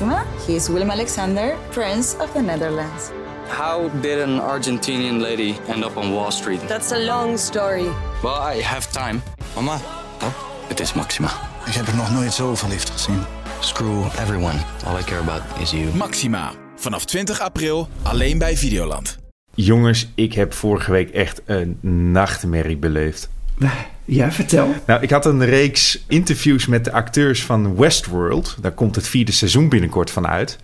Maxima. He is Willem Alexander, Prince of the Netherlands. How did an Argentinian lady end up on Wall Street? That's a long story. Well, I have time. Mama, Oh, het is Maxima. ik heb er nog nooit zo verliefd gezien. Screw everyone. All I care about is you. Maxima. Vanaf 20 april alleen bij Videoland. Jongens, ik heb vorige week echt een nachtmerrie beleefd. Ja, vertel. Nou, ik had een reeks interviews met de acteurs van Westworld. Daar komt het vierde seizoen binnenkort van uit.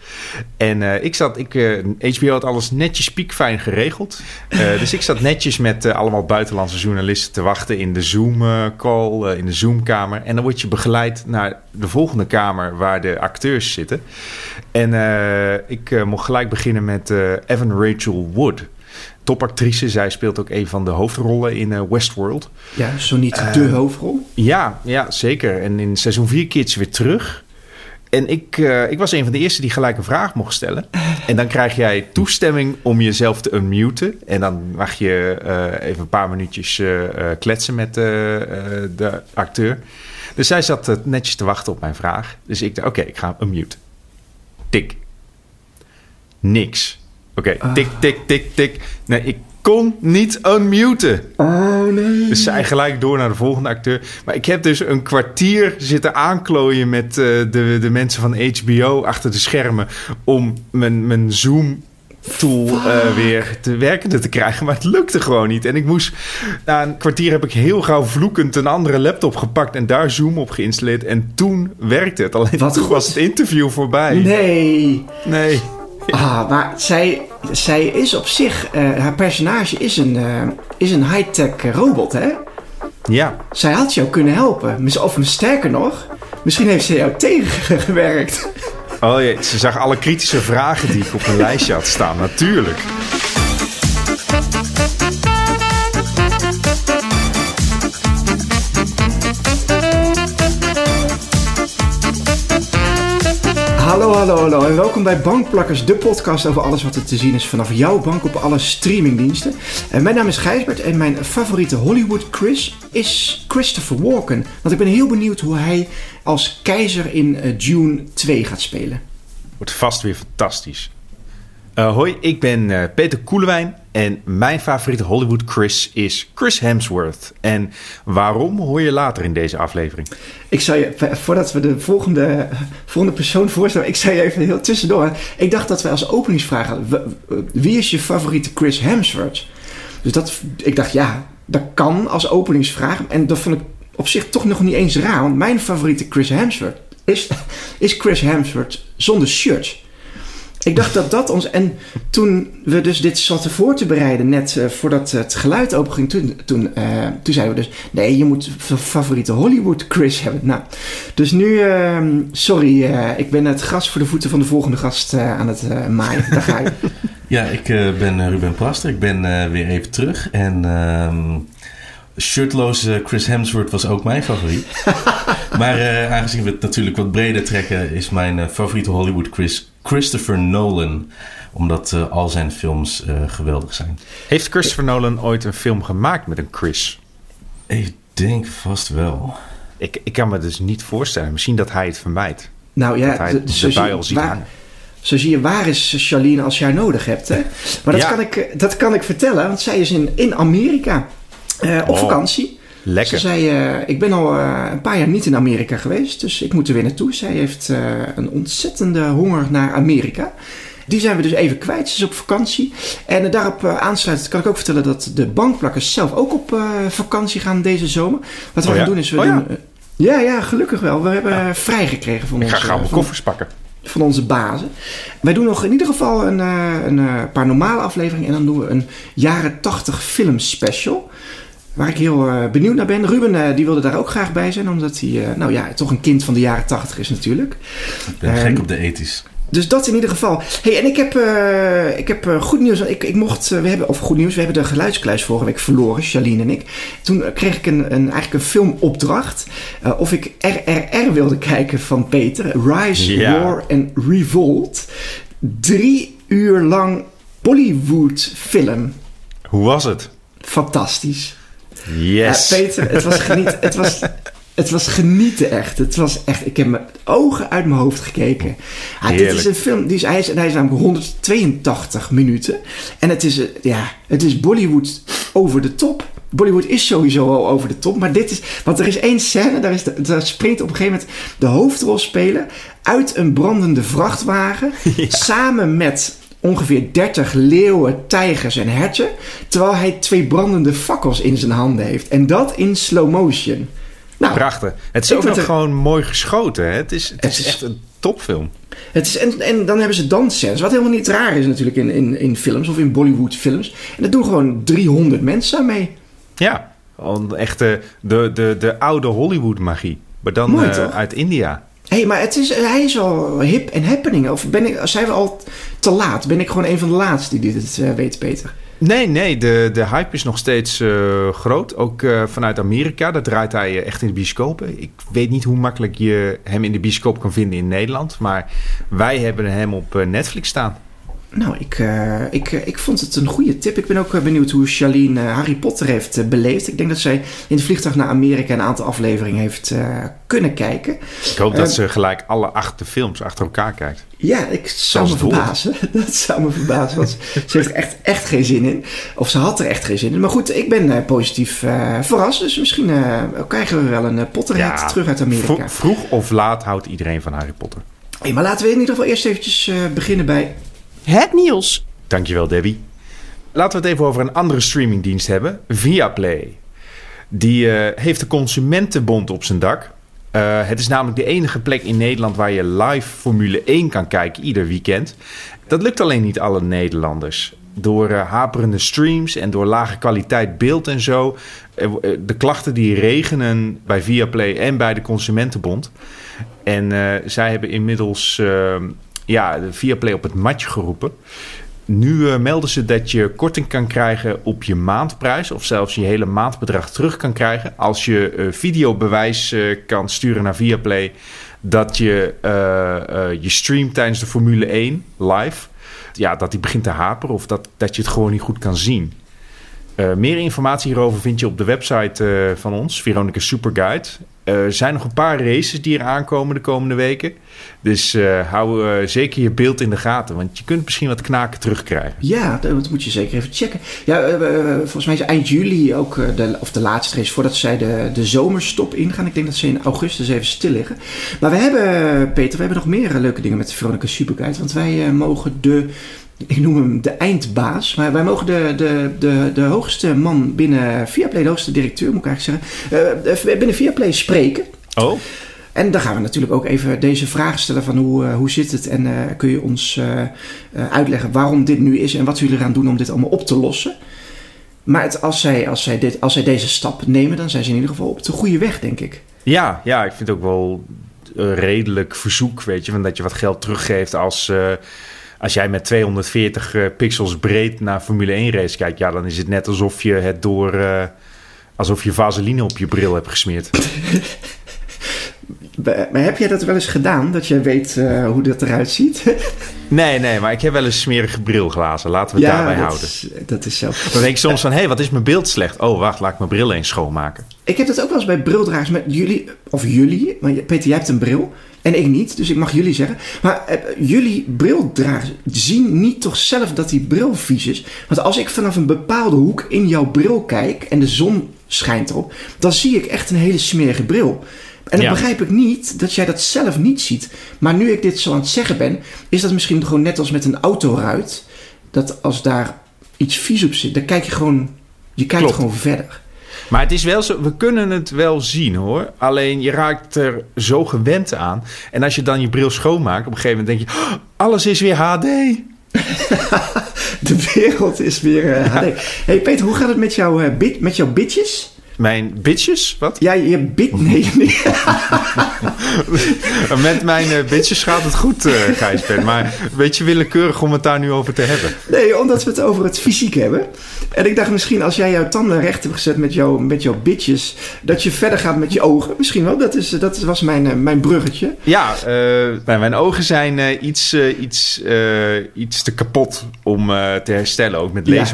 En eh, ik zat, ik, eh, HBO had alles netjes piekfijn geregeld. Eh, dus ik zat netjes met eh, allemaal buitenlandse journalisten te wachten in de Zoom-call, in de Zoom-kamer. En dan word je begeleid naar de volgende kamer waar de acteurs zitten. En eh, ik eh, mocht gelijk beginnen met eh, Evan Rachel Wood. Topactrice, zij speelt ook een van de hoofdrollen in eh, Westworld. Ja, zo niet Eh, de hoofdrol. Ja, ja, zeker. En in seizoen 4 keert ze weer terug. En ik, eh, ik was een van de eerste die gelijk een vraag mocht stellen. En dan krijg jij toestemming om jezelf te unmuten. En dan mag je even een paar minuutjes kletsen met de acteur. Dus zij zat netjes te wachten op mijn vraag. Dus ik dacht, oké, ik ga hem unmuten. Tik. Niks. Oké, tik, tik, tik, tik. Nee, ik kon niet unmuten. Oh nee. Dus zij gelijk door naar de volgende acteur. Maar ik heb dus een kwartier zitten aanklooien met eh, de, de mensen van HBO achter de schermen. Om mijn, mijn Zoom tool eh, weer te werkende te krijgen. Maar het lukte gewoon niet. En ik moest... Na een kwartier heb ik heel gauw vloekend een andere laptop gepakt... en daar Zoom op geïnstalleerd. En toen werkte het. Alleen Wat toen goed. was het interview voorbij. Nee. Nee. Ah, maar zij, zij is op zich... eh, haar personage is een, eh, is een high-tech robot, hè? Ja. Zij had jou kunnen helpen. Of sterker nog... Misschien heeft ze jou tegengewerkt. Oh jee, ze zag alle kritische vragen die ik op mijn lijstje had staan. Natuurlijk. Hallo, hallo, hallo en welkom bij Bankplakkers, de podcast over alles wat er te zien is vanaf jouw bank op alle streamingdiensten. En mijn naam is Gijsbert en mijn favoriete Hollywood Chris is Christopher Walken. Want ik ben heel benieuwd hoe hij als keizer in eh, Dune 2 gaat spelen. Wordt vast weer fantastisch. Eh, hoi, ik ben eh, Peter Koelewijn en mijn favoriete Hollywood Chris is Chris Hemsworth. En waarom hoor je later in deze aflevering? Ik zou je, voordat we de volgende, volgende persoon voorstellen, ik je even heel tussendoor. Ik dacht dat wij als openingsvraag hadden, wie is je favoriete Chris Hemsworth? Dus dat, ik dacht, ja, dat kan als openingsvraag. En dat vond ik op zich toch nog niet eens raar, want mijn favoriete Chris Hemsworth is, is Chris Hemsworth zonder shirt. Ik dacht dat dat ons. En toen we dus dit zaten voor te bereiden, net eh, voordat het geluid openging, toen, toen, eh, toen zeiden we dus: nee, je moet fa- favoriete Hollywood Chris hebben. Nou, dus nu, ehm, sorry, eh, ik ben het gras voor de voeten van de volgende gast aan het maaien. Daar ga je. Ja, ik ben Ruben Plaster. Ik ben weer even terug. En ehm shirtloze Chris Hemsworth was ook mijn favoriet. maar aangezien we het natuurlijk wat breder trekken... is mijn favoriete Hollywood Chris Christopher Nolan. Omdat eh, al zijn films eh, geweldig zijn. Heeft Christopher Nolan ooit een film gemaakt met een Chris? Ik denk vast wel. Ik, ik kan me dus niet voorstellen. Misschien dat hij het vermijdt. Nou ja, Dat hij de- de zo, zie, bui al ziet waar, hangen. zo zie je, waar is Charlene als je haar nodig hebt? Hè? Maar dat, Ja. kan ik, dat kan ik vertellen, want zij is in, in Amerika eh, op Oh. vakantie. Lekker. Ze zei, eh, ik ben al eh, een paar jaar niet in Amerika geweest, dus ik moet er weer naartoe. Zij heeft eh, een ontzettende honger naar Amerika. Die zijn we dus even kwijt. Ze is op vakantie. En daarop aansluitend kan ik ook vertellen dat de bankplakkers zelf ook op vakantie gaan deze zomer. Wat we Oh gaan ja? doen is we Oh ja? doen... ja, ja, gelukkig wel. We hebben eh, vrijgekregen van Ik ga onze, gauw mijn koffers pakken. van onze bazen. Wij doen nog in ieder geval een, een paar normale afleveringen. En dan doen we een jaren 80 film special. Waar ik heel eh, benieuwd naar ben. Ruben eh, die wilde daar ook graag bij zijn. Omdat hij eh, nou ja, toch een kind van de jaren 80 is natuurlijk. Ik ben Ehm, gek op de ethisch. Dus dat in ieder geval. Hey, en ik heb, ik heb goed nieuws. Ik, ik mocht, we hebben, of goed nieuws, we hebben de geluidskluis vorige week verloren, Charlene en ik. Toen kreeg ik een, een, eigenlijk een filmopdracht. of ik RRR wilde kijken van Peter. Rise, Ja. War and Revolt. Drie uur lang Bollywood film. Hoe was het? Fantastisch. Yes. Ja, Peter, het was geniet. het was, Het was genieten echt. Het was echt, ik heb mijn ogen uit mijn hoofd gekeken. Ah, dit is een film, die is, hij, is, hij is namelijk 182 minuten. En het is, eh, ja, het is Bollywood over de top. Bollywood is sowieso al over de top. Maar dit is, want er is één scène, daar, is de, daar springt op een gegeven moment de hoofdrolspeler uit een brandende vrachtwagen. Samen met ongeveer 30 leeuwen, tijgers en herten. Terwijl hij twee brandende fakkels in zijn handen heeft. En dat in slow motion. Nou, Prachtig. Het is ook nog het- gewoon mooi geschoten. Hè? Het, is, het, Het is is- echt een topfilm. Het is, en, en dan hebben ze dansscènes. Wat helemaal niet raar is natuurlijk in, in, in films of in Bollywood films. En dat doen gewoon 300 mensen mee. Ja, echt de, de, de, de oude Hollywood magie. Maar dan Mooi, eh, uit India. Hé, hey, maar het is, hij is al hip en happening. Of ben ik, zijn we al te laat? Ben ik gewoon een van de laatste die dit eh, weet, Peter? Nee, nee, de, de hype is nog steeds eh, groot. Ook eh, vanuit Amerika. Daar draait hij echt in de bioscopen. Ik weet niet hoe makkelijk je hem in de bioscoop kan vinden in Nederland. Maar wij hebben hem op Netflix staan. Nou, ik, eh, ik, eh, ik vond het een goede tip. Ik ben ook eh, benieuwd hoe Charlene Harry Potter heeft beleefd. Ik denk dat zij in het vliegtuig naar Amerika een aantal afleveringen heeft kunnen kijken. Ik hoop dat ze gelijk alle acht de films achter elkaar kijkt. Ja, ik zou me verbazen. Dat zou me verbazen. Want ze heeft er echt, echt geen zin in. Of ze had er echt geen zin in. Maar goed, ik ben positief eh, verrast. Dus misschien krijgen we wel een uh, Potterhead terug uit Amerika. vro- vroeg of laat houdt iedereen van Harry Potter. Hey, maar laten we in ieder geval eerst eventjes beginnen bij... Het nieuws. Dankjewel, Debbie. Laten we het even over een andere streamingdienst hebben. Viaplay. Die eh, heeft de Consumentenbond op zijn dak. Eh, het is namelijk de enige plek in Nederland waar je live Formule 1 kan kijken ieder weekend. Dat lukt alleen niet alle Nederlanders. Door eh, haperende streams en door lage kwaliteit beeld en zo. De klachten die regenen bij Viaplay en bij de Consumentenbond. En zij hebben inmiddels eh, ja, de Viaplay op het matje geroepen. Nu eh, melden ze dat je korting kan krijgen op je maandprijs. Of zelfs je hele maandbedrag terug kan krijgen. Als je eh, videobewijs eh, kan sturen naar Viaplay. Dat je je streamt tijdens de Formule 1 live. Ja, dat die begint te haperen. Of dat, dat je het gewoon niet goed kan zien. Eh, meer informatie hierover vind je op de website eh, van ons, Veronica Superguide. Eh, er zijn nog een paar races die er aankomen de komende weken. Dus hou zeker je beeld in de gaten, want je kunt misschien wat knaken terugkrijgen. Ja, dat moet je zeker even checken. Ja, volgens mij is eind juli ook, de, of de laatste race, voordat zij de, de zomerstop ingaan. Ik denk dat ze in augustus even stil liggen. Maar we hebben, Peter, we hebben nog meer leuke dingen met Veronica Superguide. Want wij mogen de, ik noem hem de eindbaas, maar wij mogen de, de, de, de hoogste man binnen Viaplay, de hoogste directeur moet ik eigenlijk zeggen, eh, binnen Viaplay spreken. Oh? En dan gaan we natuurlijk ook even deze vraag stellen van hoe, eh, hoe zit het en kun je ons uitleggen waarom dit nu is en wat jullie eraan doen om dit allemaal op te lossen. Maar het, als, zij, als, zij dit, als zij deze stap nemen, dan zijn ze in ieder geval op de goede weg, denk ik. Ja, ja, ik vind het ook wel een redelijk verzoek, weet je, van dat je wat geld teruggeeft als, als jij met 240 eh, pixels breed naar Formule 1 race kijkt. Ja, dan is het net alsof je het door, eh, alsof je vaseline op je bril hebt gesmeerd. Maar heb jij dat wel eens gedaan, dat je weet eh, hoe dat eruit ziet? Nee, nee, maar ik heb wel eens smerige brilglazen. Laten we het daarbij dat houden. Is, dat is zo. Dan denk ik soms van, hé, hey, wat is mijn beeld slecht? Oh, wacht, laat ik mijn bril eens schoonmaken. Ik heb dat ook wel eens bij brildragers met jullie, of jullie, maar Peter, jij hebt een bril en ik niet, dus ik mag jullie zeggen. Maar eh, jullie brildragers zien niet toch zelf dat die bril vies is? Want als ik vanaf een bepaalde hoek in jouw bril kijk en de zon schijnt erop, dan zie ik echt een hele smerige bril. En dan Ja. begrijp ik niet dat jij dat zelf niet ziet. Maar nu ik dit zo aan het zeggen ben, is dat misschien gewoon net als met een autoruit. Dat als daar iets vies op zit, dan kijk je gewoon, je kijkt Klopt. gewoon verder. Maar het is wel zo, we kunnen het wel zien hoor. Alleen je raakt er zo gewend aan. En als je dan je bril schoonmaakt, op een gegeven moment denk je, "Oh, alles is weer HD. De wereld is weer eh, HD. Hey Peter, hoe gaat het met, jouw eh, bit, met jouw bitjes? Mijn bitches, wat? Ja, je bit... Nee, nee. Met mijn eh, bitches gaat het goed, eh Gijsbert. Maar een beetje willekeurig om het daar nu over te hebben. nee, omdat we het over het fysiek hebben. En ik dacht misschien als jij jouw tanden recht hebt gezet met, jou, met jouw bitjes... dat je verder gaat met je ogen. Misschien wel, dat, is, dat was mijn, eh, mijn bruggetje. Ja, eh, mijn, mijn ogen zijn iets, iets, iets te kapot om te herstellen, ook met Ja.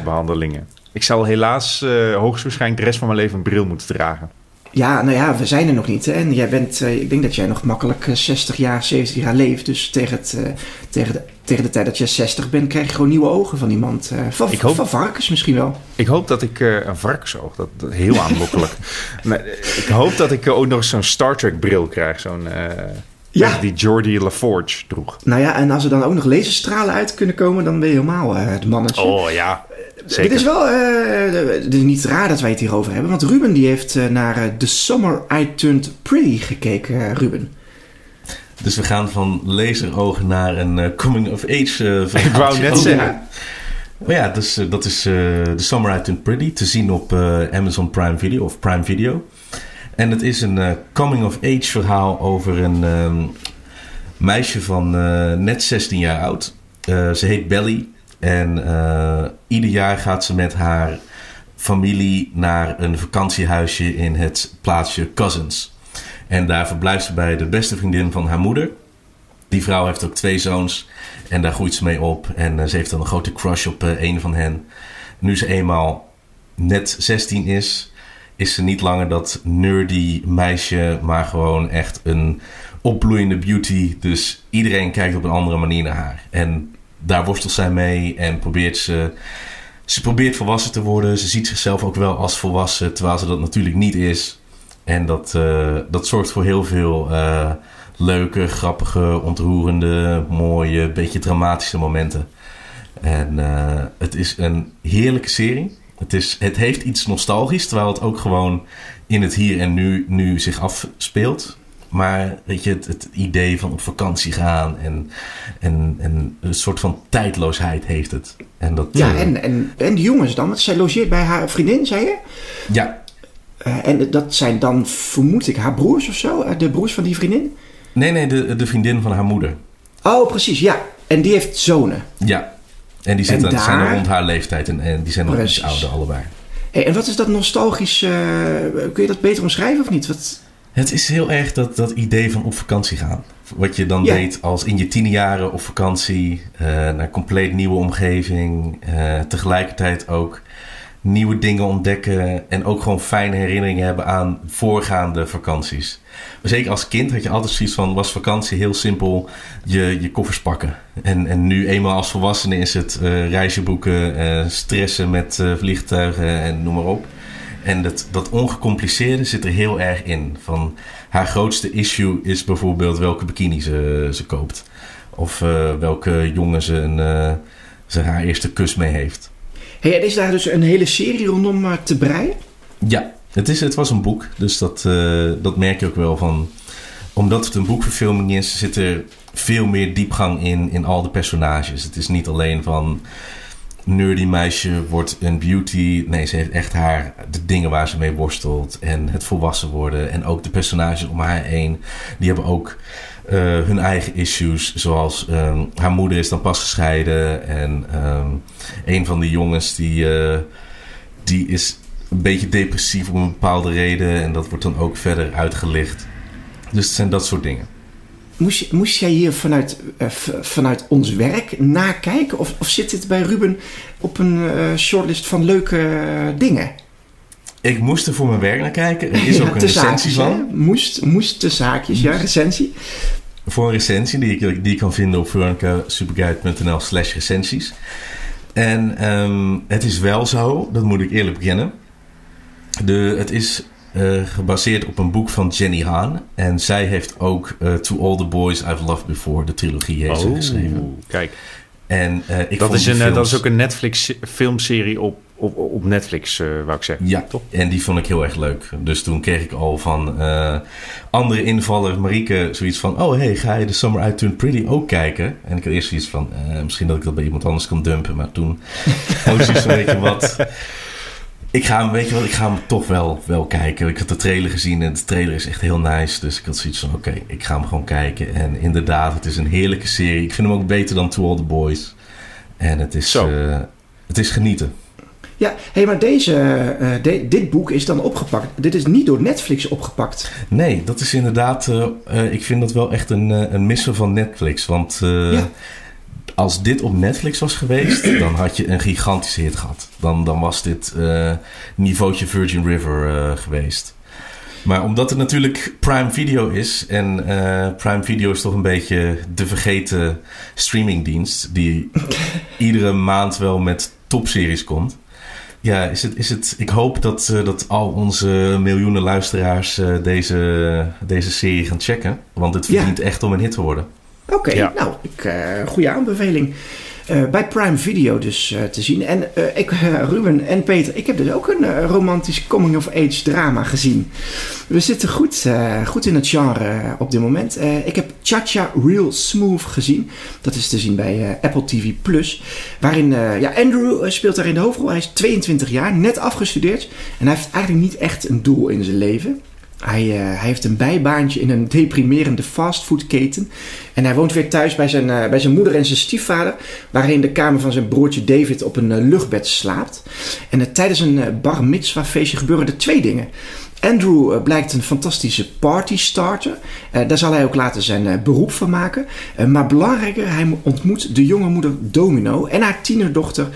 Ik zal helaas eh, hoogstwaarschijnlijk de rest van mijn leven een bril moeten dragen. Ja, nou ja, we zijn er nog niet. Hè? En jij bent, eh, ik denk dat jij nog makkelijk eh, 60 jaar, 70 jaar leeft. Dus tegen, het, eh, tegen, de, tegen de tijd dat je 60 bent, krijg je gewoon nieuwe ogen van iemand. eh, van, Ik hoop- van varkens misschien wel. Ik hoop dat ik eh, een varkensoog, dat, dat heel aanlokkelijk. maar, eh, ik hoop dat ik eh, ook nog zo'n Star Trek bril krijg. Zo'n eh, Ja. die Geordie LaForge droeg. Nou ja, en als er dan ook nog laserstralen uit kunnen komen, dan ben je helemaal eh de mannetje. Oh ja, zeker. Dit is wel eh, het is niet raar dat wij het hierover hebben. Want Ruben die heeft eh, naar eh, The Summer I Turned Pretty gekeken, eh, Ruben. Dus we gaan van laserogen naar een eh, coming-of-age uh, Ik wou net zeggen. Maar ja, dus, eh, dat is eh The Summer I Turned Pretty te zien op eh, Amazon Prime Video of Prime Video. En het is een eh, coming-of-age verhaal over een ehm, meisje van eh, net 16 jaar oud. Eh, ze heet Belly en eh, ieder jaar gaat ze met haar familie naar een vakantiehuisje in het plaatsje Cousins. En daar verblijft ze bij de beste vriendin van haar moeder. Die vrouw heeft ook twee zoons. En daar groeit ze mee op. En eh, ze heeft dan een grote crush op eh, een van hen. Nu ze eenmaal net 16 is, is ze niet langer dat nerdy meisje, maar gewoon echt een opbloeiende beauty. Dus iedereen kijkt op een andere manier naar haar. En daar worstelt zij mee en probeert ze. Ze probeert volwassen te worden. Ze ziet zichzelf ook wel als volwassen, terwijl ze dat natuurlijk niet is. En dat, eh, dat zorgt voor heel veel eh, leuke, grappige, ontroerende, mooie, beetje dramatische momenten. En eh, het is een heerlijke serie. Het, is, het heeft iets nostalgisch, terwijl het ook gewoon in het hier en nu, nu zich afspeelt. Maar weet je, het, het idee van op vakantie gaan en, en, en een soort van tijdloosheid heeft het. En dat, Ja, eh, en, en, en de jongens dan? Want zij logeert bij haar vriendin, zei je? ja, Eh, en dat zijn dan, vermoed ik, haar broers of zo? Eh, De broers van die vriendin? nee, nee, de, de vriendin van haar moeder. Oh, precies, ja. En die heeft zonen. Ja, en die En zitten, zijn daar- dan rond haar leeftijd en, en die zijn nog iets ouder allebei. Hey, en wat is dat nostalgisch? kun je dat beter omschrijven of niet? Wat, Het is heel erg dat, dat idee van op vakantie gaan. Wat je dan Ja. deed als in je tienerjaren op vakantie. eh, naar een compleet nieuwe omgeving. eh, tegelijkertijd ook nieuwe dingen ontdekken. En ook gewoon fijne herinneringen hebben aan voorgaande vakanties. Maar zeker als kind had je altijd zoiets van... was vakantie heel simpel je, je koffers pakken. En, en nu eenmaal als volwassene is het eh reisje boeken... stressen met vliegtuigen en noem maar op. En dat, dat ongecompliceerde zit er heel erg in. Van haar grootste issue is bijvoorbeeld welke bikini ze, ze koopt. Of eh, welke jongen ze, een, eh, ze haar eerste kus mee heeft. hey, en is daar dus een hele serie rondom eh, te breien? Ja, het, is, het was een boek. Dus dat, dat merk je ook wel van. Omdat het een boekverfilming is, zit er veel meer diepgang in, in al de personages. Het is niet alleen van nerdy meisje wordt een beauty. Nee, ze heeft echt haar, de dingen waar ze mee worstelt. En het volwassen worden. En ook de personages om haar heen. Die hebben ook eh, hun eigen issues. Zoals ehm, haar moeder is dan pas gescheiden. En ehm, een van die jongens die, eh, die is een beetje depressief om een bepaalde reden. En dat wordt dan ook verder uitgelicht. Dus het zijn dat soort dingen. Moest, moest jij hier vanuit, eh, vanuit ons werk nakijken? Of, of zit dit bij Ruben op een eh, shortlist van leuke eh, dingen? Ik moest er voor mijn werk naar kijken. Er is Ja, ook een recensie haakjes, van. hè? Moest, moest tussen haakjes, ja, recensie. Voor een recensie die ik, die kan vinden op veronicasuperguide.nl slash recensies. En ehm, het is wel zo, dat moet ik eerlijk bekennen. De, het is eh, gebaseerd op een boek van Jenny Han. En zij heeft ook eh, To All the Boys I've Loved Before, de trilogie, heeft ze geschreven. Oh, kijk. En eh, ik Dat is, een, dat is ook een Netflix filmserie op, op, op Netflix, wou ik zeggen. Ja, en die vond ik heel erg leuk. Dus toen kreeg ik al van andere invaller, Marieke, zoiets van... Oh, hey, ga je de Summer I Turned Pretty ook kijken? En ik had eerst zoiets van... misschien dat ik dat bij iemand anders kan dumpen. Maar toen ik zoiets van, weet je wat... Ik ga hem, weet je wat, ik ga hem toch wel, wel kijken. Ik had de trailer gezien en de trailer is echt heel nice. Dus ik had zoiets van, oké, ik ga hem gewoon kijken. En inderdaad, het is een heerlijke serie. Ik vind hem ook beter dan To All The Boys. En het is, eh, het is genieten. Ja, hey, maar deze, eh, de- dit boek is dan opgepakt. Dit is niet door Netflix opgepakt. Nee, dat is inderdaad. eh, ik vind dat wel echt een, een missen van Netflix. Want Ja. Als dit op Netflix was geweest, dan had je een gigantische hit gehad. Dan, dan was dit eh niveautje Virgin River eh, geweest. Maar omdat het natuurlijk Prime Video is. En eh, Prime Video is toch een beetje de vergeten streamingdienst. Die iedere maand wel met topseries komt. Ja, is het, is het, ik hoop dat, dat al onze miljoenen luisteraars deze, deze serie gaan checken. Want het Ja. verdient echt om een hit te worden. Oké, Ja. nou, ik, eh, goede aanbeveling. Eh, bij Prime Video dus eh, te zien. En ik, Ruben en Peter, ik heb dus ook een romantisch coming-of-age drama gezien. We zitten goed, goed in het genre op dit moment. Ik heb Cha-Cha Real Smooth gezien. Dat is te zien bij Apple TV+. Waarin, eh, ja, Andrew speelt daar in de hoofdrol. Hij is 22 jaar, net afgestudeerd. En hij heeft eigenlijk niet echt een doel in zijn leven. Hij, eh, hij heeft een bijbaantje in een deprimerende fastfoodketen. En hij woont weer thuis bij zijn, eh, bij zijn moeder en zijn stiefvader. Waarin in de kamer van zijn broertje David op een eh, luchtbed slaapt. En tijdens een bar mitzwa feestje gebeuren er twee dingen. Andrew eh, blijkt een fantastische party starter. Eh, daar zal hij ook later zijn eh, beroep van maken. Maar belangrijker, hij ontmoet de jonge moeder Domino en haar tienerdochter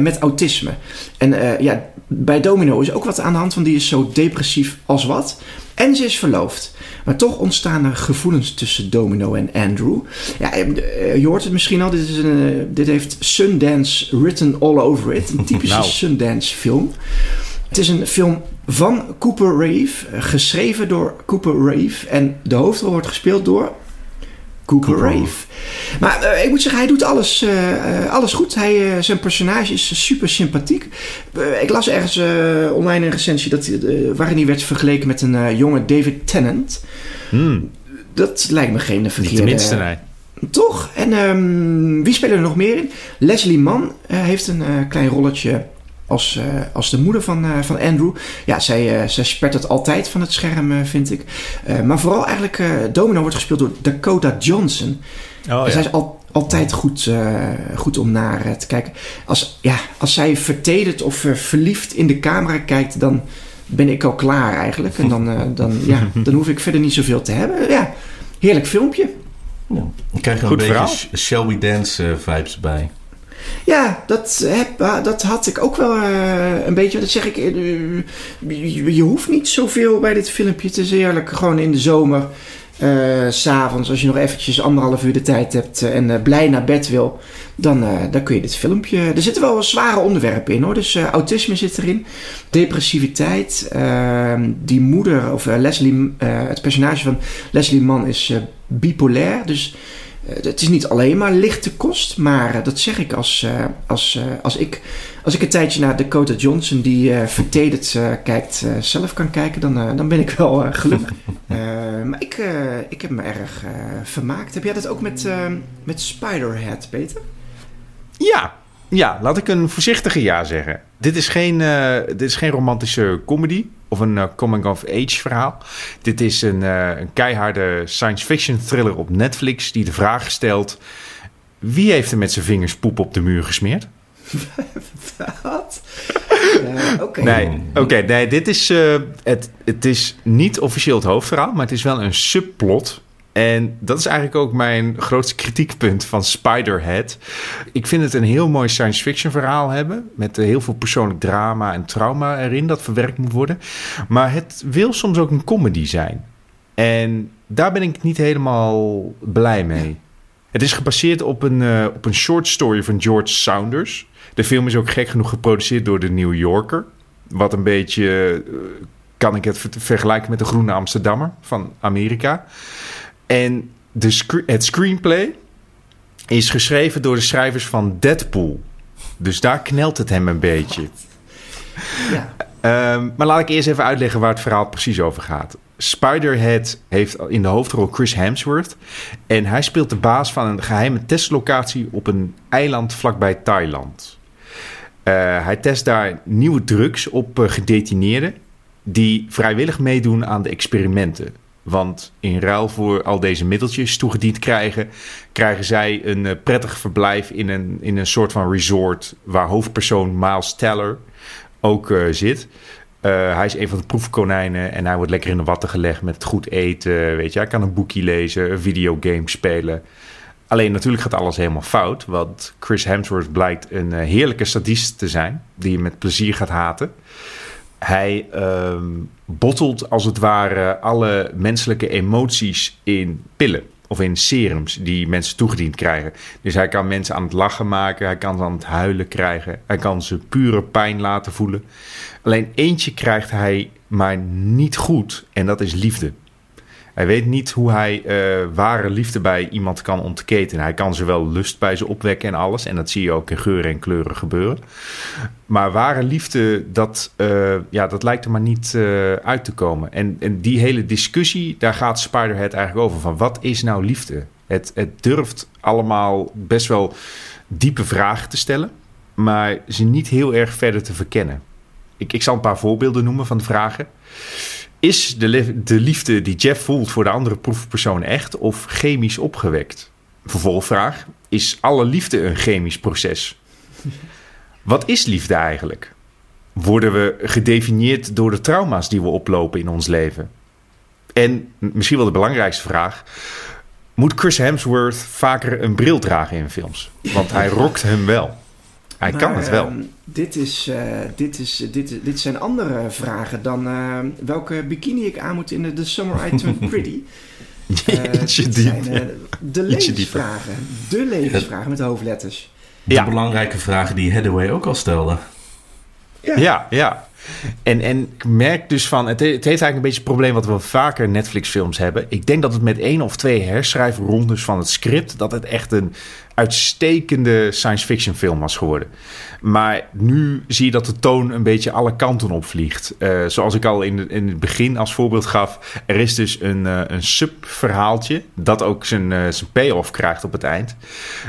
met autisme. En ja, bij Domino is ook wat aan de hand, want die is zo depressief als wat. En ze is verloofd. Maar toch ontstaan er gevoelens tussen Domino en Andrew. Ja, je hoort het misschien al, dit, is een, dit heeft Sundance written all over it. Een typische Nou. Sundance film. Het is een film van Cooper Reeve, eh, geschreven door Cooper Reeve. En de hoofdrol wordt gespeeld door Cooper, Cooper Reeve. Maar eh, ik moet zeggen, hij doet alles, eh, alles goed. Hij, zijn personage is super sympathiek. Ik las ergens online een recensie dat, waarin hij werd vergeleken met een jonge David Tennant. Hmm, Dat lijkt me geen niet verkeerde... de minste, nee. Toch? En ehm, wie spelen er nog meer in? Leslie Mann heeft een klein rolletje als, eh, als de moeder van, eh, van Andrew. Ja, zij, eh zij spert het altijd van het scherm, eh, vind ik. Eh, maar vooral eigenlijk, eh, Domino wordt gespeeld door Dakota Johnson. Oh, En zij is al, altijd goed, eh, goed om naar te kijken. Als, ja, als zij vertederd of verliefd in de camera kijkt, dan ben ik al klaar eigenlijk. En dan, eh, dan, ja, dan hoef ik verder niet zoveel te hebben. Ja, heerlijk filmpje. Ja. Ik krijg er een Goed beetje verhaal. Sh- Shall We Dance vibes bij. Ja, dat, heb, ah, dat had ik ook wel eh, een beetje. Dat zeg ik. eh, je, je hoeft niet zoveel bij dit filmpje. Het is gewoon in de zomer. eh, S'avonds, als je nog eventjes anderhalf uur de tijd hebt eh, en eh, blij naar bed wil, dan, eh, dan kun je dit filmpje. Er zitten wel zware onderwerpen in hoor. Dus eh, autisme zit erin, depressiviteit. ehm, die moeder, of eh, Leslie, eh, het personage van Leslie Mann is eh, bipolair. Dus eh, het is niet alleen maar lichte kost, maar eh, dat zeg ik als, eh, als, eh, als, ik, als ik een tijdje naar Dakota Johnson, die eh vertederd eh, kijkt, eh, zelf kan kijken, dan, eh, dan ben ik wel eh, gelukkig. Eh, maar ik, eh, ik heb me erg eh, vermaakt. Heb jij dat ook met, eh, met Spiderhead, Peter? Ja, ja, laat ik een voorzichtige ja zeggen. Dit is geen, eh, dit is geen romantische comedy of een eh, coming-of-age verhaal. Dit is een, eh, een keiharde science fiction thriller op Netflix die de vraag stelt... Wie heeft er met zijn vingers poep op de muur gesmeerd? Wat? Eh, Oké. Nee, oké, nee, dit is, het, het is niet officieel het hoofdverhaal, maar het is wel een subplot. En dat is eigenlijk ook mijn grootste kritiekpunt van Spiderhead. Ik vind het een heel mooi science fiction verhaal hebben. Met eh, heel veel persoonlijk drama en trauma erin dat verwerkt moet worden. Maar het wil soms ook een comedy zijn. En daar ben ik niet helemaal blij mee. Het is gebaseerd op een, eh, op een short story van George Saunders. De film is ook gek genoeg geproduceerd door de New Yorker. Wat een beetje, eh, kan ik het ver- vergelijken met de Groene Amsterdammer van Amerika. En de het screenplay is geschreven door de schrijvers van Deadpool. Dus daar knelt het hem een beetje. Ja. Ehm, maar laat ik eerst even uitleggen waar het verhaal precies over gaat. Spiderhead heeft in de hoofdrol Chris Hemsworth. En hij speelt de baas van een geheime testlocatie op een eiland vlakbij Thailand. Eh, hij test daar nieuwe drugs op eh, gedetineerden die vrijwillig meedoen aan de experimenten. Want in ruil voor al deze middeltjes toegediend krijgen, krijgen zij een eh, prettig verblijf in een, in een soort van resort waar hoofdpersoon Miles Teller ook eh, zit. Eh, hij is een van de proefkonijnen en hij wordt lekker in de watten gelegd met goed eten. Weet je, hij kan een boekje lezen, een videogame spelen. Alleen natuurlijk gaat alles helemaal fout, want Chris Hemsworth blijkt een heerlijke sadist te zijn die je met plezier gaat haten. Hij ehm, bottelt als het ware alle menselijke emoties in pillen of in serums die mensen toegediend krijgen. Dus hij kan mensen aan het lachen maken, hij kan ze aan het huilen krijgen, hij kan ze pure pijn laten voelen. Alleen eentje krijgt hij maar niet goed en dat is liefde. Hij weet niet hoe hij uh, ware liefde bij iemand kan ontketenen. Hij kan ze wel lust bij ze opwekken en alles. En dat zie je ook in geuren en kleuren gebeuren. Maar ware liefde, dat, uh, ja, dat lijkt er maar niet uh, uit te komen. En, en die hele discussie, daar gaat Spiderhead eigenlijk over. Van wat is nou liefde? Het, het durft allemaal best wel diepe vragen te stellen. Maar ze niet heel erg verder te verkennen. Ik, ik zal een paar voorbeelden noemen van de vragen. Is de, de liefde die Jeff voelt voor de andere proefpersoon echt of chemisch opgewekt? Vervolgvraag: Is alle liefde een chemisch proces? Wat is liefde eigenlijk? Worden we gedefinieerd door de trauma's die we oplopen in ons leven? En misschien wel de belangrijkste vraag: Moet Chris Hemsworth vaker een bril dragen in films? Want hij rokt hem wel. Hij maar, kan het wel. Uh, dit, is, uh, dit, is, dit, dit zijn andere vragen dan uh, welke bikini ik aan moet in de The Summer I Turned Pretty. Jeetje dit diep. zijn de levensvragen. De levensvragen met hoofdletters. De ja. belangrijke vragen die Hathaway ook al stelde. Ja, ja. En, en ik merk dus van, het, het heeft eigenlijk een beetje het probleem wat we vaker Netflix-films hebben. Ik denk dat het met één of twee herschrijfrondes van het script, dat het echt een uitstekende science fiction film was geworden. Maar nu zie je dat de toon een beetje alle kanten opvliegt. Uh, zoals ik al in, in het begin als voorbeeld gaf, er is dus een, uh, een subverhaaltje dat ook zijn, uh, zijn payoff krijgt op het eind.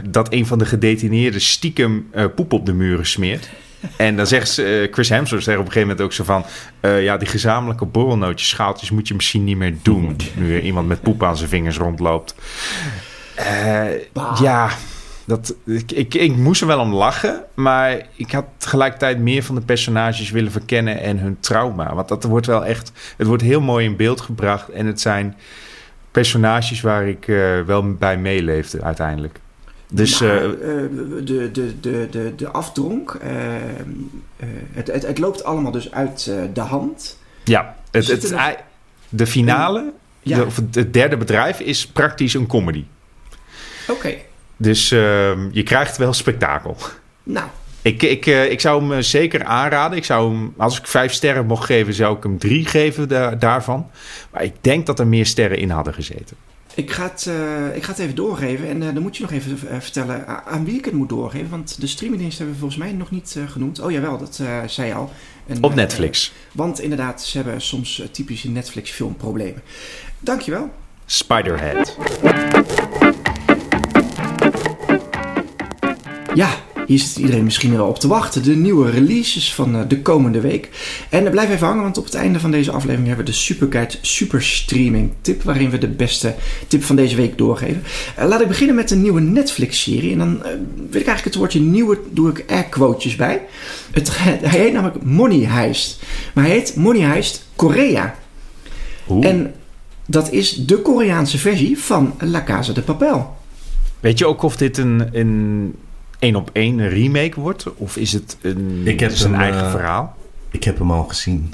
Dat een van de gedetineerden stiekem poep op de muren smeert. En dan zegt uh, Chris Hemsworth zegt op een gegeven moment ook zo van... Uh, ja, die gezamenlijke borrelnootjes, schaaltjes moet je misschien niet meer doen... nu er iemand met poep aan zijn vingers rondloopt. Uh, ja, dat, ik, ik, ik moest er wel om lachen... maar ik had tegelijkertijd meer van de personages willen verkennen... en hun trauma. Want dat wordt wel echt... Het wordt heel mooi in beeld gebracht... en het zijn personages waar ik wel bij meeleefde uiteindelijk. Dus, nou, uh, de, de, de, de, de afdronk, uh, het, het, het, loopt allemaal dus uit de hand. Ja, het, het, nog... de finale, ja. de, of het derde bedrijf, is praktisch een comedy. Oké. Okay. Dus uh, je krijgt wel spektakel. Nou. Ik, ik, ik zou hem zeker aanraden. Ik zou hem, als ik vijf sterren mocht geven, zou ik hem drie geven da daarvan. Maar ik denk dat er meer sterren in hadden gezeten. Ik ga, het, uh, ik ga het even doorgeven. En uh, dan moet je nog even uh, vertellen aan wie ik het moet doorgeven. Want de streamingdienst hebben we volgens mij nog niet genoemd. Oh jawel, dat zei je al. En, Op Netflix. want inderdaad, ze hebben soms typische Netflix filmproblemen. Dankjewel. Spiderhead. Ja, hier zit iedereen misschien wel op te wachten. De nieuwe releases van uh, de komende week. En uh, blijf even hangen, want op het einde van deze aflevering hebben we de Superguide Super Streaming tip. Waarin we de beste tip van deze week doorgeven. Uh, laat ik beginnen met een nieuwe Netflix-serie. En dan wil ik eigenlijk het woordje nieuwe, doe ik air quotejes bij. Het, hij heet namelijk Money Heist. Maar hij heet Money Heist Korea. Oeh. En dat is de Koreaanse versie van La Casa de Papel. Weet je ook of dit een... een één op één remake wordt? Of is het een, ik heb zijn hem, eigen uh, verhaal? Ik heb hem al gezien.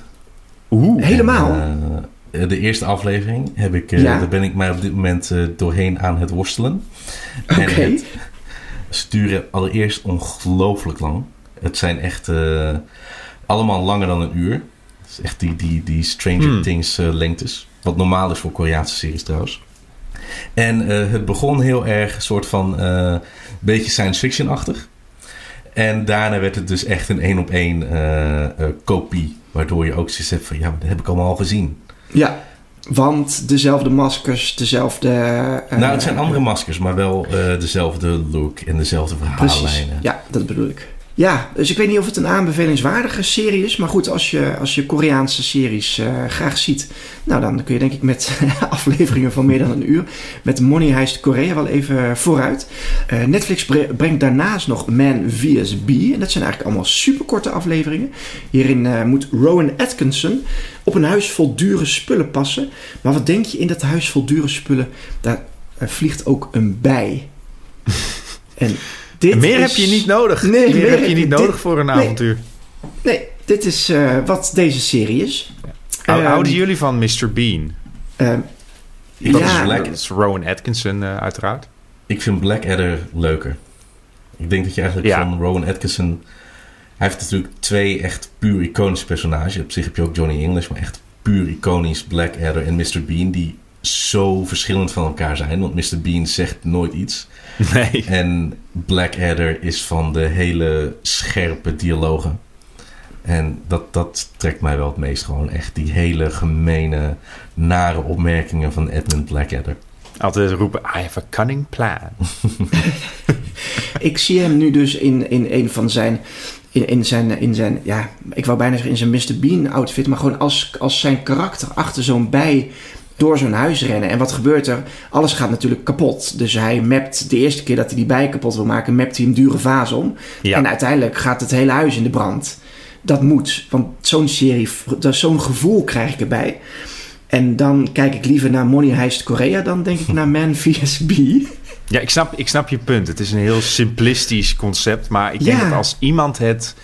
Oeh. Helemaal? En, uh, de eerste aflevering heb ik, uh, Ja. daar ben ik mij op dit moment uh, doorheen aan het worstelen. Oké. En het sturen allereerst ongelooflijk lang. Het zijn echt uh, allemaal langer dan een uur. Het is echt die, die, die Stranger Hmm. Things uh, lengtes. Wat normaal is voor Koreaanse series trouwens. En uh, het begon heel erg een soort van uh, beetje science fiction-achtig. En daarna werd het dus echt een één op één uh, kopie. Waardoor je ook zoiets hebt van, ja, dat heb ik allemaal al gezien. Ja, want dezelfde maskers, dezelfde... eh, nou, het zijn andere maskers, maar wel uh, dezelfde look en dezelfde verhaallijnen. Precies, ja, dat bedoel ik. Ja, dus ik weet niet of het een aanbevelingswaardige serie is. Maar goed, als je, als je Koreaanse series uh, graag ziet... Nou, dan kun je denk ik met afleveringen van meer dan een uur... met Money Heist Korea wel even vooruit. Uh, Netflix bre brengt daarnaast nog Man vs. B. En dat zijn eigenlijk allemaal superkorte afleveringen. Hierin uh, moet Rowan Atkinson op een huis vol dure spullen passen. Maar wat denk je in dat huis vol dure spullen? Daar vliegt ook een bij. en... Dit meer is... heb je niet nodig. Nee, meer heb je niet nodig dit... voor een avontuur. Nee. dit is eh, wat deze serie is. Hou- Ehm, Houden jullie van Mr. Bean? ehm, Ik, Ja, Black, Dat is Rowan Atkinson eh, uiteraard. ik vind Blackadder leuker. Ik denk dat je eigenlijk Ja. van Rowan Atkinson... Hij heeft natuurlijk twee echt puur iconische personages. Op zich heb je ook Johnny English, maar echt puur iconisch Blackadder en Mr. Bean... die zo verschillend van elkaar zijn. Want Mr. Bean zegt nooit iets. Nee. En Blackadder is van de hele scherpe dialogen. En dat, dat trekt mij wel het meest. Gewoon echt die hele gemene, nare opmerkingen van Edmund Blackadder. Altijd roepen, I have a cunning plan. Ik zie hem nu dus in, in een van zijn. In, in, zijn, in zijn, ja, ik wou bijna zeggen in zijn Mr. Bean outfit, maar gewoon als, als zijn karakter achter zo'n bij door zo'n huis rennen. En wat gebeurt er? Alles gaat natuurlijk kapot. Dus hij mapt de eerste keer dat hij die bij kapot wil maken, mapt hij een dure vaas om. Ja. En uiteindelijk gaat het hele huis in de brand. Dat moet, want zo'n serie, dat- zo'n gevoel krijg ik erbij. En dan kijk ik liever naar Money Heist Korea dan denk ik naar Man vs. B. Ja, ik snap, ik snap je punt. Het is een heel simplistisch concept. Maar ik denk Ja. dat als iemand het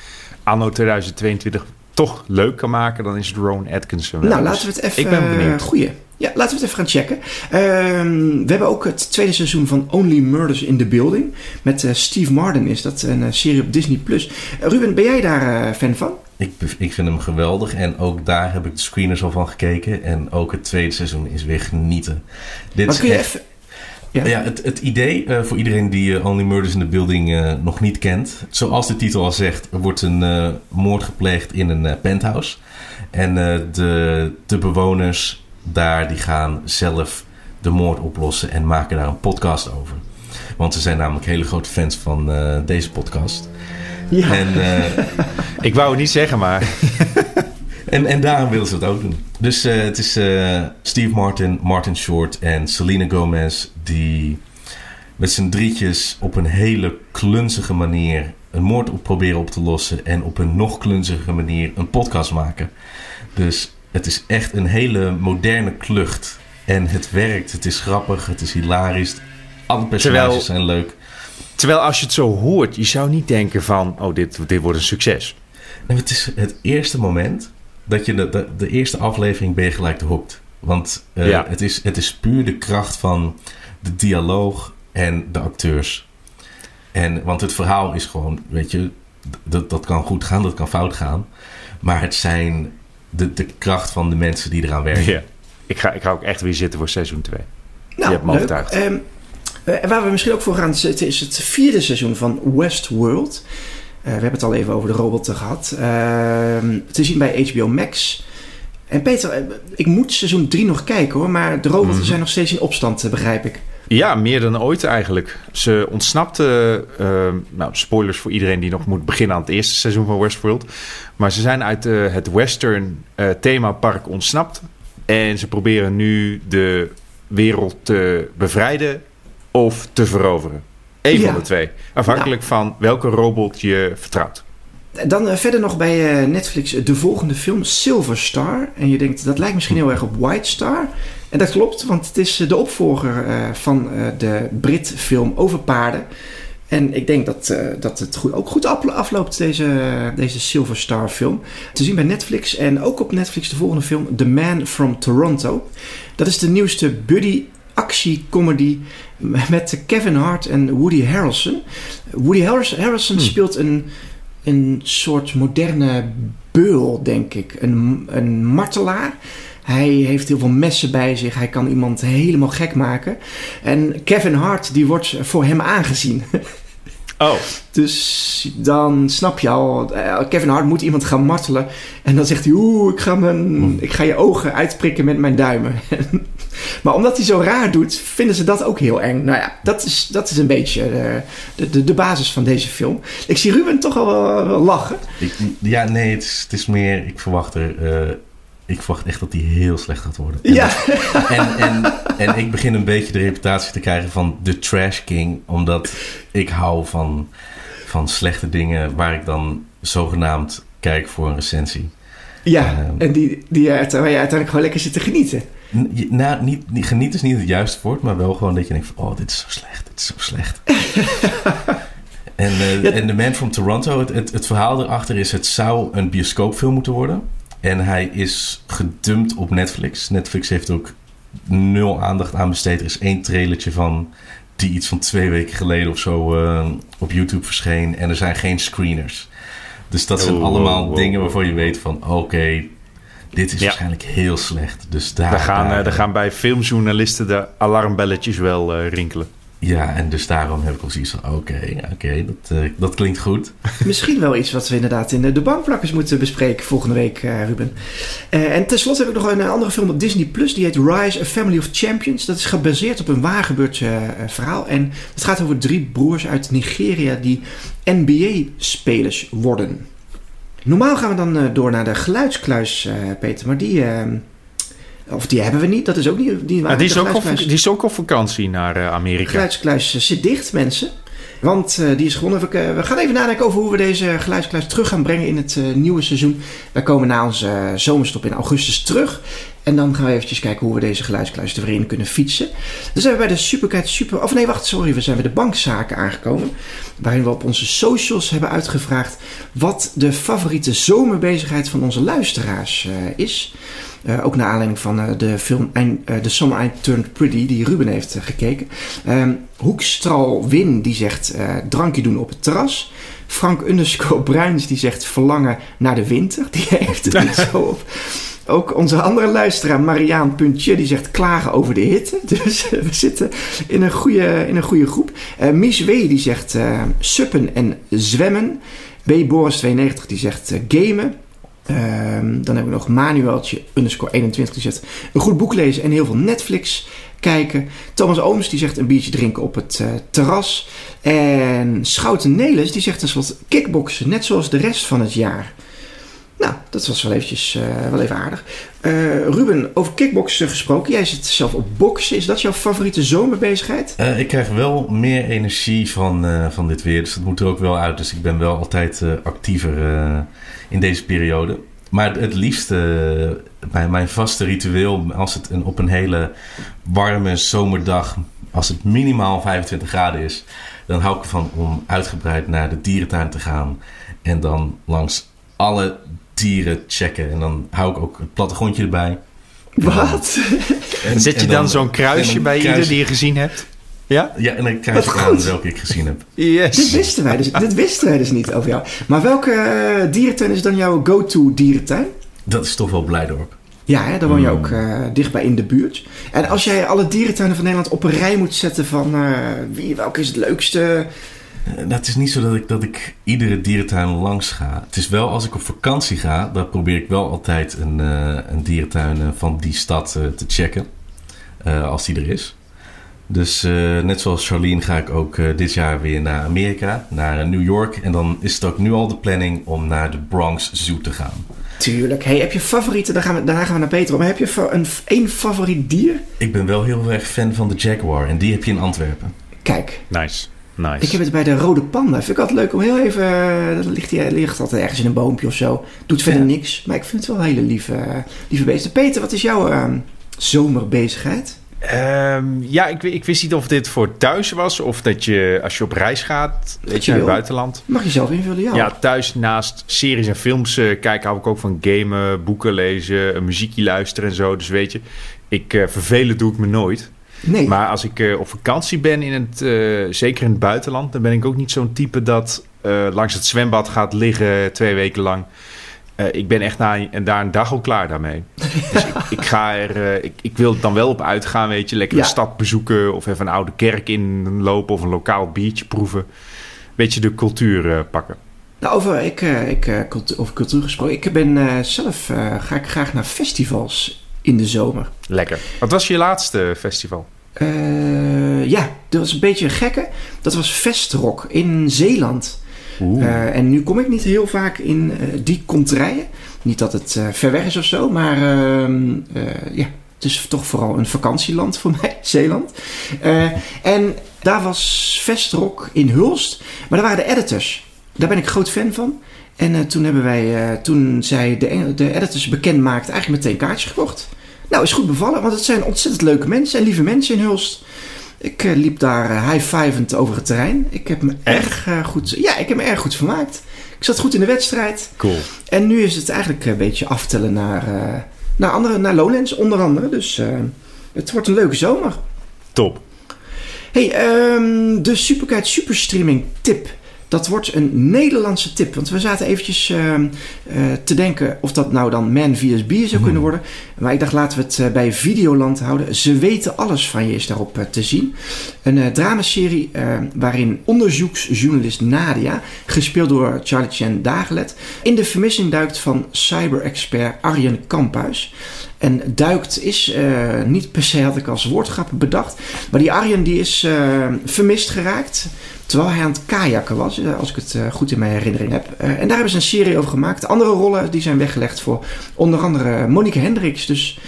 anno 2022 toch leuk kan maken, dan is het Rowan Atkinson. wel. Nou, laten we het even... Ik ben benieuwd. Goeie. Ja, laten we het even gaan checken. Ehm, we hebben ook het tweede seizoen van Only Murders in the Building. Met eh, Steve Martin is dat een eh, serie op Disney+. Plus. Eh, Ruben, ben jij daar fan van? Ik, ik vind hem geweldig en ook daar heb ik de screeners al van gekeken. En ook het tweede seizoen is weer genieten. Dit is kun je echt- even... Ja. Ja, het, het idee voor iedereen die Only Murders in the Building nog niet kent. Zoals de titel al zegt, er wordt een moord gepleegd in een penthouse. En de, de bewoners daar die gaan zelf de moord oplossen en maken daar een podcast over. Want ze zijn namelijk hele grote fans van eh, deze podcast. Ja. En, eh, Ik wou het niet zeggen, maar en, en daarom willen ze het ook doen. Dus eh, het is eh, Steve Martin, Martin Short en Selena Gomez die met z'n drietjes op een hele klunzige manier een moord op proberen op te lossen en op een nog klunzige manier een podcast maken. Dus het is echt een hele moderne klucht. En het werkt, het is grappig, het is hilarisch. Alle personages Terwijl- zijn leuk. terwijl als je het zo hoort, je zou niet denken van, oh, dit, dit wordt een succes. Het is het eerste moment dat je de, de, de eerste aflevering ben je gelijk hoekt. Want eh, Ja. het, is, het is puur de kracht van de dialoog en de acteurs. En, want het verhaal is gewoon, weet je, dat, dat kan goed gaan, dat kan fout gaan. Maar het zijn de, de kracht van de mensen die eraan werken. Ja. Ik, ga, ik ga ook echt weer zitten voor seizoen 2. Nou, hebt me leuk. overtuigd. Ehm, eh, waar we misschien ook voor gaan zitten is het vierde seizoen van Westworld. Eh, we hebben het al even over de robotten gehad. Ehm, te zien bij HBO Max. En Peter, eh, ik moet seizoen 3 nog kijken hoor, maar de robotten Mhm. zijn nog steeds in opstand, begrijp ik. Ja, meer dan ooit eigenlijk. Ze ontsnapte, eh, nou, spoilers voor iedereen die nog moet beginnen aan het eerste seizoen van Westworld. Maar ze zijn uit eh, het western eh, themapark ontsnapt. En ze proberen nu de wereld te bevrijden of te veroveren. Eén Ja. van de twee. Afhankelijk van welke robot je vertrouwt. Dan verder nog bij Netflix de volgende film, Silver Star. En je denkt, dat lijkt misschien heel erg op White Star. En dat klopt, want het is eh, de opvolger eh, van eh, de Brit-film Over Paarden. En ik denk dat, dat het goed, ook goed aflo- afloopt, deze, deze Silver Star film. Te zien bij Netflix en ook op Netflix de volgende film, The Man from Toronto. Dat is de nieuwste buddy actiecomedy met Kevin Hart en Woody Harrelson. Woody Harrelson, Harrelson speelt een, een soort moderne beul, denk ik. Een, een martelaar. Hij heeft heel veel messen bij zich. Hij kan iemand helemaal gek maken. En Kevin Hart, die wordt voor hem aangezien. Oh, Dus dan snap je al, eh, Kevin Hart moet iemand gaan martelen. En dan zegt hij, oeh, ik ga, mijn, ik ga je ogen uitprikken met mijn duimen. maar omdat hij zo raar doet, vinden ze dat ook heel eng. Nou ja, dat is, dat is een beetje eh, de, de, de basis van deze film. Ik zie Ruben toch al wel, wel lachen. Ik, ja, nee, het is, het is meer, ik verwacht er, eh, ik verwacht echt dat die heel slecht gaat worden. En Ja, En, en, en ik begin een beetje de reputatie te krijgen van de trash king. Omdat ik hou van, van slechte dingen waar ik dan zogenaamd kijk voor een recensie. ja. Ehm. en die, die, eh, waar je uiteindelijk gewoon lekker zit te genieten. N- je- Nou, niet, niet, geniet is niet het juiste woord, maar wel gewoon dat je denkt van... Oh, dit is zo slecht, dit is zo slecht. En, uh, en The Man from Toronto, het, het, het, verhaal erachter is... het zou een bioscoopfilm moeten worden. En hij is gedumpt op Netflix. Netflix heeft ook nul aandacht aan besteed. Er is één trailertje van... die iets van twee weken geleden of zo uh, op YouTube verscheen. En er zijn geen screeners. Dus dat zijn Oh, allemaal wow, wow, dingen waarvan je weet van... oké, dit is Ja. waarschijnlijk heel slecht. Dus daar, Daar gaan, daar- eh, daar gaan bij filmjournalisten de alarmbelletjes wel eh, rinkelen. Ja, en dus daarom heb ik al zoiets van... oké, oké, dat, eh, dat klinkt goed. Misschien wel iets wat we inderdaad in de- bankplakkers moeten bespreken volgende week, eh, Ruben. Eh, en tenslotte heb ik nog een andere film op Disney Plus. Die heet Rise, A Family of Champions. Dat is gebaseerd op een waargebeurd verhaal. En het gaat over drie broers uit Nigeria die NBA-spelers worden. Normaal gaan we dan door naar de geluidskluis, Peter. Maar die... of die hebben we niet. Dat is ook niet... Die, Maar die, is ook op, die is ook op vakantie naar eh, Amerika. geluidskluis eh, zit dicht, mensen. Want eh, die is gewonnen. We, we gaan even nadenken over hoe we deze geluidskluis terug gaan brengen in het nieuwe seizoen. Wij komen na onze zomerstop in augustus terug. En dan gaan we eventjes kijken hoe we deze geluidskluis er weer in kunnen fietsen. Dan zijn we bij de Supercat Super... Of nee, wacht, sorry. We zijn bij de bankzaken aangekomen. Waarin we op onze socials hebben uitgevraagd... wat de favoriete zomerbezigheid van onze luisteraars is. Eh, ook naar aanleiding van eh, de film eh, The Summer I Turned Pretty, die Ruben heeft gekeken. Ehm Hoekstral Win, die zegt drankje doen op het terras. Frank underscore Bruins, die zegt verlangen naar de winter. Die heeft het niet zo op. Ook onze andere luisteraar, Mariaan Puntje, die zegt klagen over de hitte. Dus we zitten in een goede, in een goede groep. Mies W. die zegt suppen en zwemmen. B. Boris92 die zegt gamen. Ehm, dan hebben we nog Manueltje underscore 21 die een goed boek lezen en heel veel Netflix kijken. Thomas Ooms die zegt een biertje drinken op het eh, terras. En Schouten Nelis die zegt tenslotte kickboksen, net zoals de rest van het jaar. Dat was wel eventjes eh, wel even aardig. Eh, Ruben, over kickboksen gesproken. Jij zit zelf op boksen. Is dat jouw favoriete zomerbezigheid? Eh, ik krijg wel meer energie van, van dit weer. Dus dat moet er ook wel uit. Dus ik ben wel altijd actiever in deze periode. Maar het liefste, mijn, mijn vaste ritueel, als het een, op een hele warme zomerdag, als het minimaal 25 graden is, dan hou ik ervan om uitgebreid naar de dierentuin te gaan. En dan langs alle dieren checken. En dan hou ik ook het plattegrondje erbij. Wat? En, Zet je en dan, zo'n kruisje dan bij kruis- ieder die je gezien hebt? Ja? Ja, en dan kruis ik Wat aan welke ik gezien heb. Dit Yes. wisten wij dus, dit wisten wij dus niet over jou. Maar welke eh, dierentuin is dan jouw go-to dierentuin? Dat is toch wel Blijdorp. Ja, hè, daar woon je Hmm. ook eh, dichtbij in de buurt. En als jij alle dierentuinen van Nederland op een rij moet zetten van eh, wie, welke is het leukste? Nou, het is niet zo dat ik, dat ik iedere dierentuin langs ga. Het is wel als ik op vakantie ga, dan probeer ik wel altijd een, eh, een dierentuin eh, van die stad eh, te checken. eh, als die er is. Dus eh, net zoals Charlene ga ik ook eh, dit jaar weer naar Amerika, naar New York. En dan is het ook nu al de planning om naar de Bronx Zoo te gaan. Tuurlijk. Hey, heb je favorieten? Daar gaan we, daarna gaan we naar Peter. op. Maar heb je een, één favoriet dier? Ik ben wel heel erg fan van de Jaguar en die heb je in Antwerpen. Kijk, Nice. Nice. ik heb het bij de rode panda. Vind ik altijd leuk om heel even... eh, Dat ligt, ligt altijd ergens in een boompje of zo. Doet verder Ja. niks. Maar ik vind het wel hele lieve, eh, lieve beesten. Peter, wat is jouw eh, zomerbezigheid? Ehm, ja, ik, ik wist niet of dit voor thuis was of dat je als je op reis gaat, weet je naar het buitenland. Mag je zelf invullen? Ja. Ja, thuis naast series en films eh, kijken hou ik ook van gamen, boeken lezen, een muziekje luisteren en zo. Dus weet je, ik eh, vervelen doe ik me nooit. Nee. Maar als ik eh, op vakantie ben, in het, eh, zeker in het buitenland, dan ben ik ook niet zo'n type dat eh, langs het zwembad gaat liggen twee weken lang. Ik ben echt na en daar een dag al klaar daarmee. dus ik, ik ga er, ik, ik wil dan wel op uitgaan, weet je, lekker Ja. een stad bezoeken of even een oude kerk inlopen of een lokaal biertje proeven. Beetje de cultuur pakken. Nou, over, ik, ik, cultu- over cultuur gesproken. Ik ben zelf ga ik graag naar festivals in de zomer. Lekker. Wat was je laatste festival? Eh, ja, dat was een beetje een gekke. Dat was Festrock in Zeeland. Eh, en nu kom ik niet heel vaak in eh, die contraien. Niet dat het ver weg is of zo, maar ehm, eh, ja, het is toch vooral een vakantieland voor mij, Zeeland. En daar was Festrock in Hulst, maar daar waren de editors. Daar ben ik groot fan van. En toen hebben wij, toen zij de, de editors bekend maakten, eigenlijk meteen kaartjes gekocht. Nou, is goed bevallen, want het zijn ontzettend leuke mensen en lieve mensen in Hulst. Ik eh, liep daar eh, high-fivend over het terrein. Ik heb me erg eh, goed... Ja, ik heb me erg goed vermaakt. Ik zat goed in de wedstrijd. Cool. En nu is het eigenlijk een beetje aftellen naar, naar, andere, naar Lowlands onder andere. Dus het wordt een leuke zomer. Top. Hey, ehm, de Superkite Superstreaming tip. Dat wordt een Nederlandse tip. Want we zaten eventjes ehm, eh, te denken of dat nou dan Man vs. Bier zou kunnen worden. Maar ik dacht laten we het eh, bij Videoland houden. Ze weten alles van je is daarop eh, te zien. Een dramaserie eh, waarin onderzoeksjournalist Nadia, gespeeld door Charlie Chan Dagelet, in de vermissing duikt van cyber-expert Arjen Kamphuis. En duikt is eh, niet per se, had ik als woordgrap bedacht. Maar die Arjen die is eh, vermist geraakt. Terwijl hij aan het kajakken was, eh, als ik het goed in mijn herinnering heb. En daar hebben ze een serie over gemaakt. De andere rollen die zijn weggelegd voor onder andere Monique Hendricks. Dus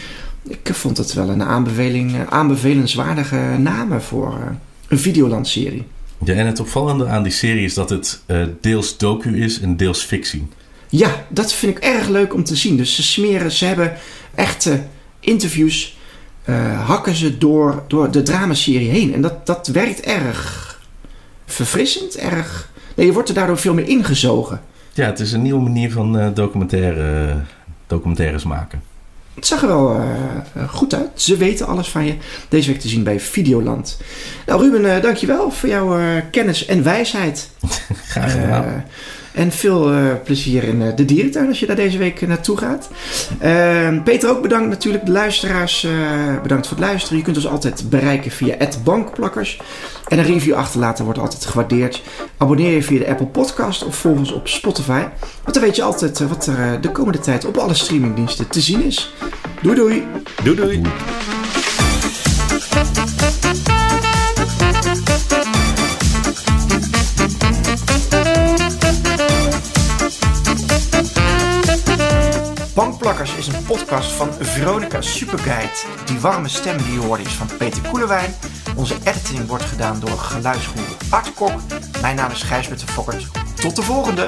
ik vond het wel een aanbeveling, aanbevelenswaardige namen voor een Videoland-serie. Ja, en het opvallende aan die serie is dat het deels docu is en deels fictie. Ja, dat vind ik erg leuk om te zien. Dus ze smeren, ze hebben echte interviews, eh, hakken ze door, door de dramaserie heen. En dat, dat werkt erg verfrissend, erg... Nee, je wordt er daardoor veel meer ingezogen. Ja, het is een nieuwe manier van eh, documentaire, documentaires maken. Het zag er wel eh, goed uit. Ze weten alles van je. Deze week te zien bij Videoland. Nou Ruben, dankjewel voor jouw kennis en wijsheid. Graag gedaan. En veel eh, plezier in eh, de dierentuin als je daar deze week eh, naartoe gaat. Eh, Peter ook bedankt natuurlijk. De luisteraars eh, bedankt voor het luisteren. Je kunt ons altijd bereiken via @bankplakkers. En een review achterlaten wordt altijd gewaardeerd. Abonneer je via de Apple Podcast of volg ons op Spotify. Want dan weet je altijd wat er de komende tijd op alle streamingdiensten te zien is. Doei doei! Doei doei. Is een podcast van Veronica Superguide. Die warme stem die je hoorde is van Peter Koelewijn. Onze editing wordt gedaan door geluidsgoer Art Kok. Mijn naam is Gijsbert de Fokkert. Tot de volgende!